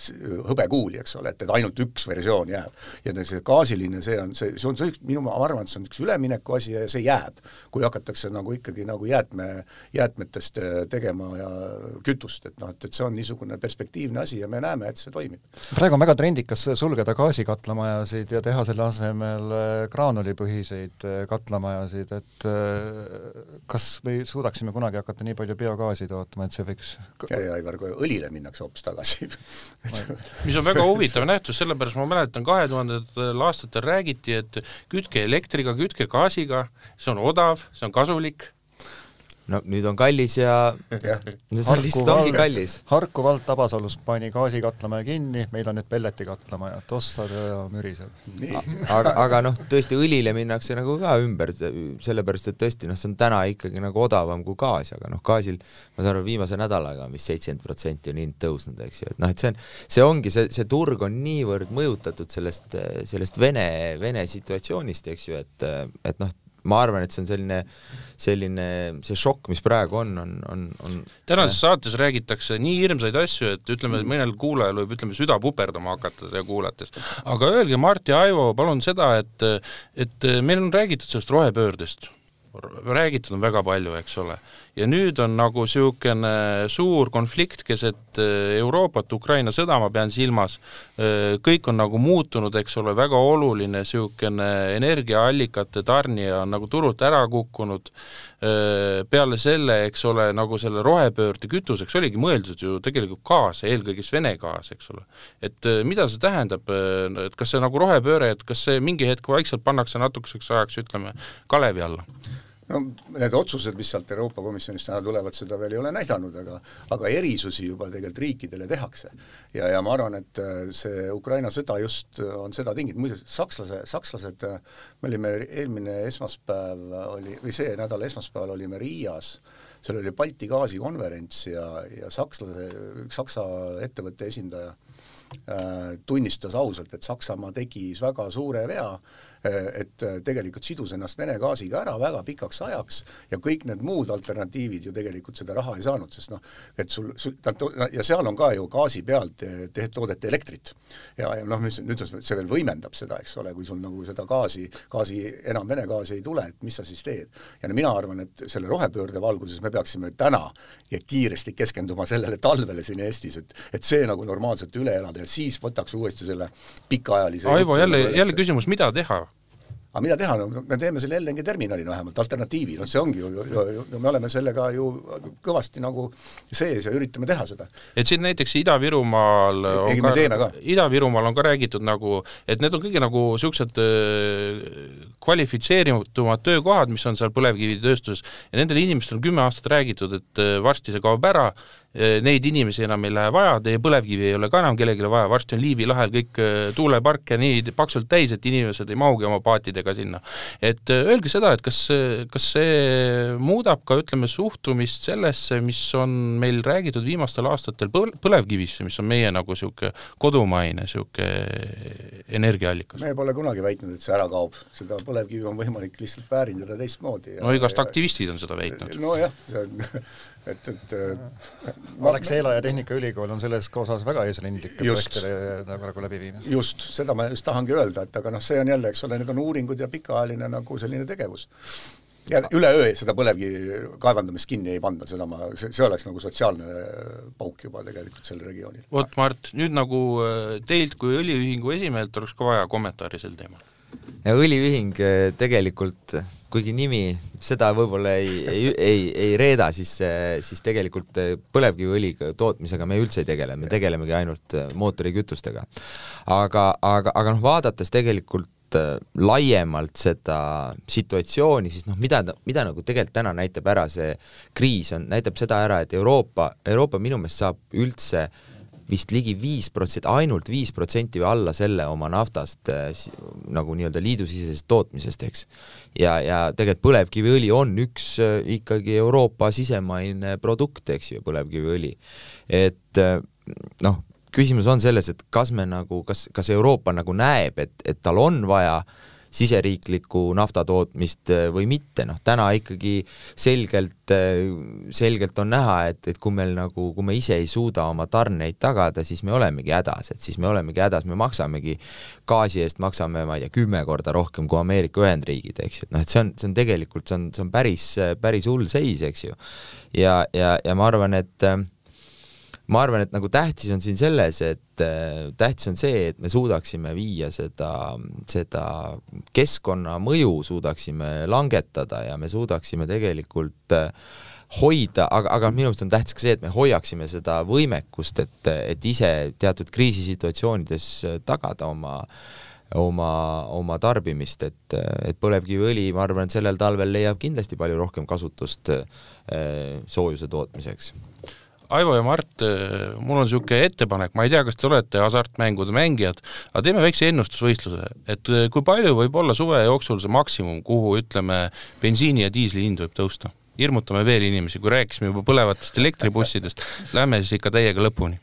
hõbekuuli, eks ole, et, et ainult üks versioon jääb. ja see gaasiline, see on, see, see on see üks, minu, ma arvan, et see on üks ülemineku asi ja see jääb. kui hakatakse nagu ikkagi nagu jäätme, jäätmetest äh, tegema ja kütust, et noh, et, et see on niisugune perspektiivne asi ja me näeme, et see toimib. praegu on väga trendikas sulgeda gaasikatlamaajasid ja teha selle asemel äh, graanulipõhiseid äh, katlamajasid, et kas me suudaksime kunagi hakata nii palju biogaasi tootma, et see võiks ja, ja Aivar, kui õlile minnakse hoopis tagasi. Mis on väga huvitav nähtus, sellepärast ma mäletan, kahe tuhandendatel aastatel räägiti, et kütke elektriga, kütke gaasiga, see on odav, see on kasulik no nüüd on kallis ja, ja. ongi kallis. Harku vald Tabasalus pani gaasikatlamäe kinni, meil on nüüd pelletikatlamäe, tossab ja müriseb. aga, aga noh, tõesti õlile minnakse nagu ka ümber, sellepärast et tõesti noh, see on täna ikkagi nagu odavam kui gaas, aga noh, gaasil ma saan aru, viimase nädalaga on vist seitsekümmend protsenti on hind tõusnud, eks ju, et noh, et see on, see ongi, see, see turg on niivõrd mõjutatud sellest, sellest Vene, Vene situatsioonist, eks ju, et, et noh, ma arvan, et see on selline, selline, see šokk, mis praegu on, on, on, on tänases saates räägitakse nii hirmsaid asju, et ütleme, mõnel kuulajal võib, ütleme, süda puperdama hakata seda kuulates. aga öelge, Mart ja Aivo, palun seda, et et meil on räägitud sellest rohepöördest, räägitud on väga palju, eks ole ja nüüd on nagu niisugune suur konflikt keset äh, Euroopat, Ukraina sõda ma pean silmas, äh, kõik on nagu muutunud, eks ole, väga oluline niisugune energiaallikate tarnija on nagu turult ära kukkunud, äh, peale selle, eks ole, nagu selle rohepöörde kütuseks oligi mõeldud ju tegelikult gaas, eelkõige siis Vene gaas, eks ole. et mida see tähendab, et kas see nagu rohepööre, et kas see mingi hetk vaikselt pannakse natukeseks ajaks, ütleme, kalevi alla? No need otsused, mis sealt Euroopa Komisjonist täna tulevad, seda veel ei ole näidanud, aga aga erisusi juba tegelikult riikidele tehakse. ja, ja ma arvan, et äh, see Ukraina sõda just on seda tinginud, muide sakslase, sakslased, äh, me olime eelmine esmaspäev oli, või see nädal esmaspäeval olime Riias, seal oli Balti gaasikonverents ja, ja sakslase, üks Saksa ettevõtte esindaja äh, tunnistas ausalt, et Saksamaa tegi väga suure vea et eh, tegelikult sidus ennast Vene gaasiga ära väga pikaks ajaks ja kõik need muud alternatiivid ju tegelikult seda raha ei saanud, sest noh, et sul, sul, ja seal on ka ju gaasi pealt eh, te-, toodeti elektrit. ja, ja noh, mis nüüd see veel võimendab seda, eks ole, kui sul nagu seda gaasi, gaasi, enam Vene gaasi ei tule, et mis sa siis teed. ja no mina arvan, et selle rohepöörde valguses me peaksime täna ja kiiresti keskenduma sellele talvele siin Eestis, et et see nagu normaalselt üle elada ja siis võtaks uuesti selle pikaajalise Aivo, jälle, jälle küsimus, mida teha? Aga mida teha, no me teeme selle LNG terminali vähemalt, alternatiivi, noh see ongi ju, ju, ju, me oleme sellega ju kõvasti nagu sees ja üritame teha seda. et siin näiteks Ida-Virumaal on ka, Ida-Virumaal on ka räägitud nagu, et need on kõige nagu niisugused äh, kvalifitseeritumad töökohad, mis on seal põlevkivitööstuses, ja nendel inimestel on kümme aastat räägitud, et äh, varsti see kaob ära, neid inimesi enam ei lähe vaja, teie põlevkivi ei ole ka enam kellelegi vaja, varsti on Liivi lahel kõik äh, tuuleparke nii paksult täis, et inimesed ei mahugi oma paatidega sinna. et äh, öelge seda, et kas, kas see muudab ka ütleme, suhtumist sellesse, mis on meil räägitud viimastel aastatel põl-, põlevkivisse, mis on meie nagu niisugune kodumaine niisugune energiaallikas? me pole kunagi väitnud, et see ära kaob, seda põlevkivi on võimalik lihtsalt väärindada teistmoodi. no igast aktivistid on seda väitnud. nojah, see on et, et ma... Alexela ja Tehnikaülikool on selles osas väga eesrindlike projektide praegu läbi viimas. just, seda ma just tahangi öelda, et aga noh, see on jälle, eks ole, need on uuringud ja pikaajaline nagu selline tegevus. ja üleöö seda põlevkivi kaevandamist kinni ei panda, seda ma, see, see oleks nagu sotsiaalne pauk juba tegelikult sellel regioonil. vot Mart, nüüd nagu äh, teilt kui õliühingu esimehelt oleks ka vaja kommentaari sel teemal. Ja õliühing äh, tegelikult kuigi nimi seda võib-olla ei, ei, ei, ei reeda, siis, siis tegelikult põlevkiviõli tootmisega me üldse ei tegele, me tegelemegi ainult mootorikütustega. aga, aga, aga noh, vaadates tegelikult laiemalt seda situatsiooni, siis noh, mida, mida nagu tegelikult täna näitab ära see kriis, on, näitab seda ära, et Euroopa, Euroopa minu meelest saab üldse äh, vist ligi viis protsenti, ainult viis protsenti või alla selle oma naftast äh, nagu nii-öelda liidusisesest tootmisest, eks. ja, ja tegelikult põlevkiviõli on üks äh, ikkagi Euroopa sisemaine produkt, eks ju, põlevkiviõli. et äh, noh, küsimus on selles, et kas me nagu, kas, kas Euroopa nagu näeb, et, et tal on vaja siseriiklikku naftatootmist või mitte, noh täna ikkagi selgelt, selgelt on näha, et, et kui meil nagu, kui me ise ei suuda oma tarneid tagada, siis me olemegi hädas, et siis me olemegi hädas, me maksamegi gaasi eest maksame, ma ei tea, kümme korda rohkem kui Ameerika Ühendriigid, eks ju, et noh, et see on, see on tegelikult, see on, see on päris, päris hull seis, eks ju. ja, ja, ja ma arvan, et ma arvan, et nagu tähtis on siin selles, et äh, tähtis on see, et me suudaksime viia seda, seda keskkonnamõju suudaksime langetada ja me suudaksime tegelikult äh, hoida, aga, aga minu arust on tähtis ka see, et me hoiaksime seda võimekust, et, et ise teatud kriisisituatsioonides tagada oma oma, oma tarbimist, et, et põlevkiviõli, ma arvan, et sellel talvel leiab kindlasti palju rohkem kasutust äh, soojuse tootmiseks Aivo ja Mart, äh, mul on niisugune ettepanek, ma ei tea, kas te olete hasartmängude mängijad, aga teeme väikse ennustusvõistluse, et äh, kui palju võib olla suve jooksul see maksimum, kuhu ütleme, bensiini ja diisli hind võib tõusta? hirmutame veel inimesi, kui rääkisime juba põlevatest elektribussidest, lähme siis ikka täiega lõpuni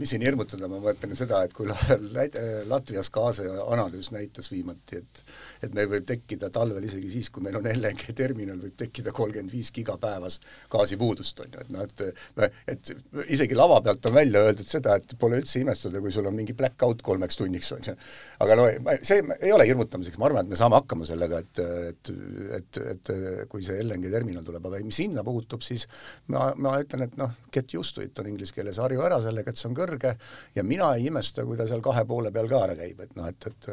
mis siin hirmutada, ma mõtlen seda, et kui Latvias gaasi analüüs näitas viimati, et et meil võib tekkida talvel isegi siis, kui meil on LNG terminal, võib tekkida kolmkümmend viis gigapäevas gaasipuudust, on ju, et noh, et et isegi lava pealt on välja öeldud seda, et pole üldse imestada, kui sul on mingi black out kolmeks tunniks, on ju. aga no see ei ole hirmutamiseks, ma arvan, et me saame hakkama sellega, et, et, et, et kui see LNG terminal tuleb, aga mis hinna puutub, siis ma, ma ütlen, et noh, get used to it on inglise keeles, harju ära sellega, et see on kõrge, kõrge ja mina ei imesta, kui ta seal kahe poole peal ka ära käib, et noh, et, et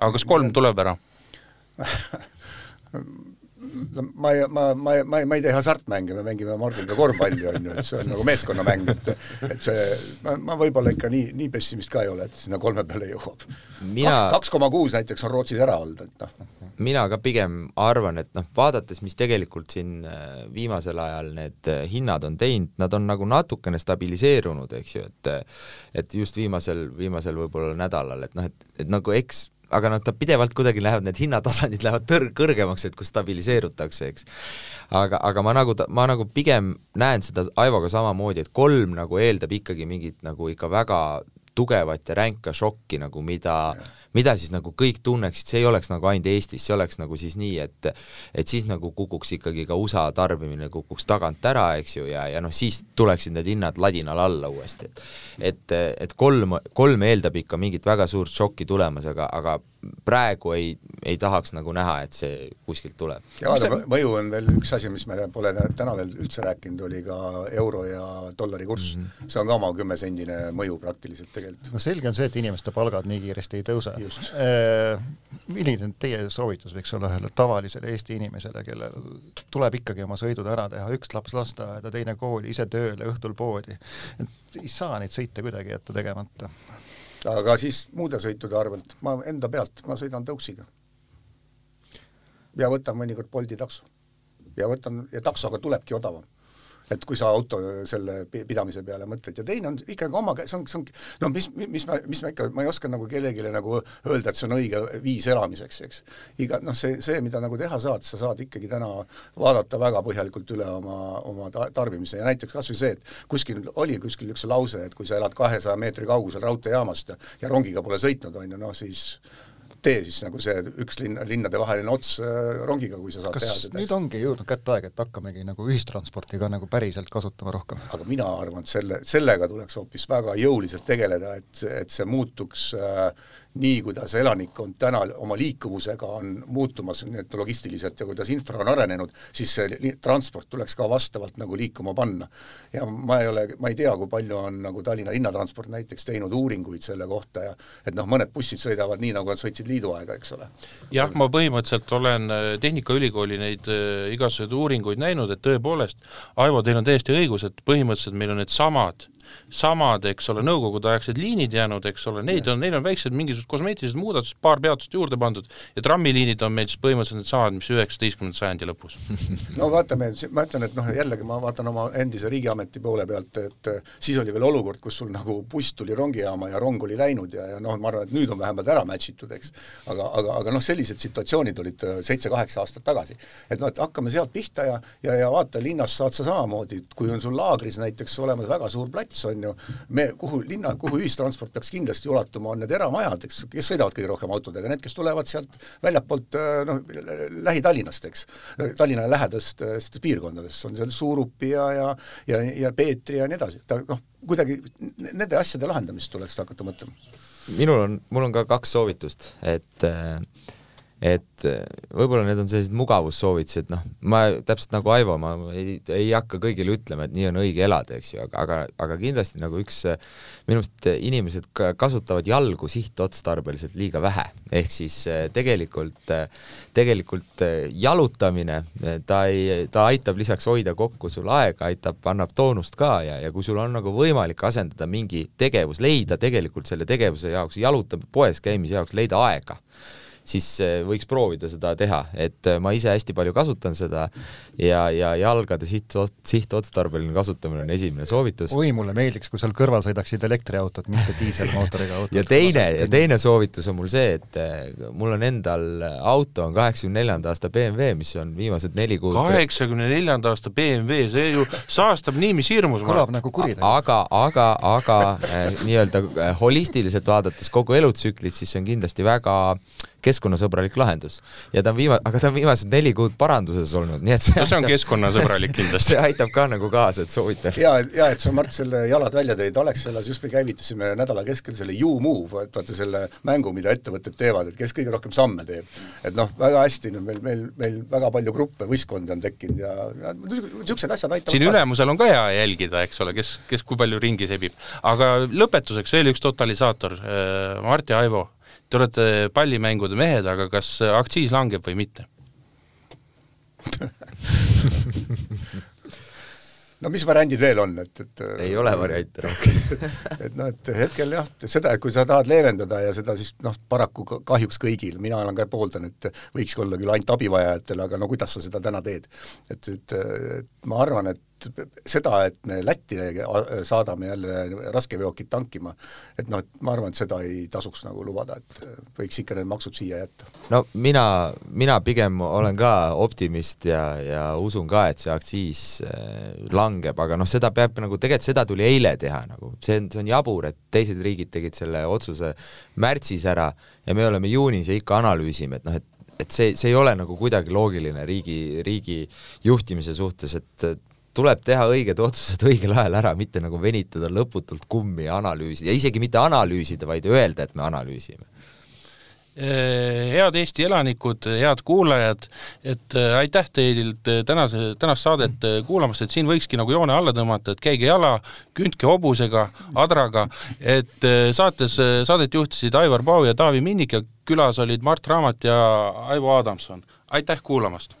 aga kas kolm tuleb ära ma ei, ma, ma, ma, ma ei tee hasartmänge, me mängime Mardiga korvpalli, on ju, et see on nagu meeskonnamäng, et et see, ma, ma võib-olla ikka nii, nii pessimist ka ei ole, et sinna kolme peale jõuab Mina.... kaks koma kuus näiteks on Rootsis ära olnud, et noh. mina ka pigem arvan, et noh, vaadates, mis tegelikult siin äh, viimasel ajal need äh, hinnad on teinud, nad on nagu natukene stabiliseerunud, eks ju, et et just viimasel, viimasel võib-olla nädalal, et noh, et, et nagu eks aga noh, ta pidevalt kuidagi lähevad, need hinnatasandid lähevad tõr-, kõrgemaks, et kus stabiliseerutakse, eks. aga, aga ma nagu, ma nagu pigem näen seda Aivoga samamoodi, et kolm nagu eeldab ikkagi mingit nagu ikka väga tugevat ja ränka šokki nagu, mida mida siis nagu kõik tunneksid, see ei oleks nagu ainult Eestis, see oleks nagu siis nii, et et siis nagu kukuks ikkagi ka USA tarbimine kukuks tagant ära, eks ju, ja, ja noh, siis tuleksid need hinnad ladinal alla uuesti, et et, et kolm, kolm eeldab ikka mingit väga suurt šokki tulemas, aga, aga praegu ei, ei tahaks nagu näha, et see kuskilt tuleb. ja vaata, mõju on veel üks asi, mis me pole täna veel üldse rääkinud, oli ka euro ja dollari kurss mm. -hmm. see on ka oma kümnesendine mõju praktiliselt tegelikult. no selge on see, et inimeste palgad nii kiiresti ei tõuse. Äh, milline teie soovitus võiks olla ühele tavalisele Eesti inimesele, kellel tuleb ikkagi oma sõidud ära teha, üks laps lasteaeda, teine kooli, ise tööle, õhtul poodi, et ei saa neid sõite kuidagi jätta tegemata? Aga siis muude sõitude arvelt, ma enda pealt, ma sõidan tõuksiga. ja võtan mõnikord Bolti takso. ja võtan, ja taksoga tulebki odavam et kui sa auto selle pidamise peale mõtled ja teine on ikkagi oma, see on, see on no mis, mis ma, mis ma ikka, ma ei oska nagu kellelegi nagu öelda, et see on õige viis elamiseks, eks. iga noh, see, see, mida nagu teha saad, sa saad ikkagi täna vaadata väga põhjalikult üle oma, oma ta-, tarbimise ja näiteks kas või see, et kuskil oli kuskil üks lause, et kui sa elad kahesaja meetri kaugusel raudteejaamast ja, ja rongiga pole sõitnud, on ju, noh siis tee siis nagu see üks linna, linnadevaheline ots äh, rongiga, kui sa saad Kas teha seda. nüüd ongi jõudnud kätte aeg, et hakkamegi nagu ühistransporti ka nagu päriselt kasutama rohkem? aga mina arvan, et selle, sellega tuleks hoopis väga jõuliselt tegeleda, et, et see muutuks äh, nii, kuidas elanikkond täna oma liikuvusega on muutumas nüüd logistiliselt ja kuidas infra on arenenud, siis see transport tuleks ka vastavalt nagu liikuma panna. ja ma ei ole, ma ei tea, kui palju on nagu Tallinna linnatransport näiteks teinud uuringuid selle kohta ja et noh, mõned bussid sõidavad nii, nagu nad sõitsid liidu aega, eks ole. jah, ma põhimõtteliselt olen äh, Tehnikaülikooli neid äh, igasuguseid uuringuid näinud, et tõepoolest, Aivo, teil on täiesti õigus, et põhimõtteliselt meil on needsamad samad, eks ole, nõukogudeaegsed liinid jäänud, eks ole, neid on, neil on väiksed mingisugused kosmeetilised muudatused, paar peatust juurde pandud ja trammiliinid on meil siis põhimõtteliselt needsamad, mis üheksateistkümnenda sajandi lõpus no vaatame, ma ütlen, et noh, jällegi ma vaatan oma endise riigiameti poole pealt, et siis oli veel olukord, kus sul nagu buss tuli rongijaama ja rong oli läinud ja, ja noh, ma arvan, et nüüd on vähemalt ära match itud, eks. aga, aga, aga noh, sellised situatsioonid olid äh, seitse-kaheksa aastat tagasi. et noh, et hakkame sealt pihta ja, ja, ja vaata, linnas saad sa samamoodi, kui on sul laagris näiteks olemas väga suur plats, üldse, on ju, me, kuhu linna, kuhu ühistransport peaks kindlasti ulatuma, on need eramajad, eks, kes sõidavad kõige rohkem autodega, need, kes tulevad sealt väljapoolt noh, Lähi-Tallinnast, eks, Tallinna lähedastest piirkondadest, on seal Suurupi ja, ja ja, ja Peetri ja nii edasi, ta noh, kuidagi nende asjade lahendamist tuleks hakata mõtlema. minul on, mul on ka kaks soovitust, et äh, et eh, võib-olla need on sellised mugavussoovitused, noh, ma täpselt nagu Aivo, ma ei, ei hakka kõigile ütlema, et nii on õige elada, eks ju, aga, aga, aga kindlasti nagu üks, minu meelest inimesed kasutavad jalgu sihtotstarbeliselt liiga vähe, ehk siis eh, tegelikult, tegelikult jalutamine, ta ei, ta aitab lisaks hoida kokku sul aega, aitab, annab toonust ka ja, ja kui sul on nagu võimalik asendada mingi tegevus, leida tegelikult selle tegevuse jaoks, jalutab poes käimise jaoks, leida aega siis eh, võiks proovida seda teha, et eh, ma ise hästi palju kasutan seda ja, ja jalgade siht, sihtotstarbeline kasutamine on esimene soovitus. oi, mulle meeldiks, kui seal kõrval sõidaksid elektriautod, mitte diiselmootoriga autod. ja teine, ja teine soovitus on mul see, et eh, mul on endal auto, on kaheksakümne neljanda aasta BMW, mis on viimased neli kuud kaheksakümne neljanda aasta BMW, see ju saastab nii mis hirmus. kõlab nagu kuritegu. aga, aga, aga äh, nii-öelda holistiliselt vaadates kogu elutsüklit, siis see on kindlasti väga keskkonnasõbralik lahendus. ja ta on viima-, aga ta on viimased neli kuud paranduses olnud, nii et see no see on keskkonnasõbralik kindlasti. see aitab ka nagu kaasa, et soovitan. ja, ja et sa, Mart, selle jalad välja tõid, Alexelas just me käivitasime nädala keskel selle You Move, et vaata selle mängu, mida ettevõtted teevad, et kes kõige rohkem samme teeb. et noh, väga hästi, meil, meil, meil väga palju gruppe, võistkondi on tekkinud ja, ja niisugused asjad aitavad siin ülemusel on ka hea jälgida, eks ole, kes, kes kui palju ringi sebib. aga lõpetuseks veel üks totalisaator, äh, Mart ja Aivo Te olete pallimängude mehed, aga kas aktsiis langeb või mitte? No mis variandid veel on, et, et ei ole variante rohkem. et noh, et hetkel jah, seda, et kui sa tahad leevendada ja seda siis noh, paraku kahjuks kõigil, mina olen ka pooldan, et võikski olla küll ainult abivajajatel, aga no kuidas sa seda täna teed. et, et, et ma arvan, et seda, et me Lätti saadame jälle raskeveokit tankima, et noh, et ma arvan, et seda ei tasuks nagu lubada, et võiks ikka need maksud siia jätta. no mina, mina pigem olen ka optimist ja, ja usun ka, et see aktsiis äh, langeb, aga noh, seda peab nagu, tegelikult seda tuli eile teha nagu, see on, see on jabur, et teised riigid tegid selle otsuse märtsis ära ja me oleme juunis ja ikka analüüsime, et noh, et et see, see ei ole nagu kuidagi loogiline riigi, riigi juhtimise suhtes, et tuleb teha õiged otsused õigel ajal ära, mitte nagu venitada lõputult kummi ja analüüsida ja isegi mitte analüüsida, vaid öelda, et me analüüsime äh, head Eesti elanikud, head kuulajad, et äh, aitäh teilt äh, tänase, tänast saadet kuulamast, et siin võikski nagu joone alla tõmmata, et käige jala, kündke hobusega, adraga, et saates, saadet juhtisid Aivar Pau ja Taavi Minnik ja külas olid Mart Raamat ja Aivo Adamson. aitäh kuulamast!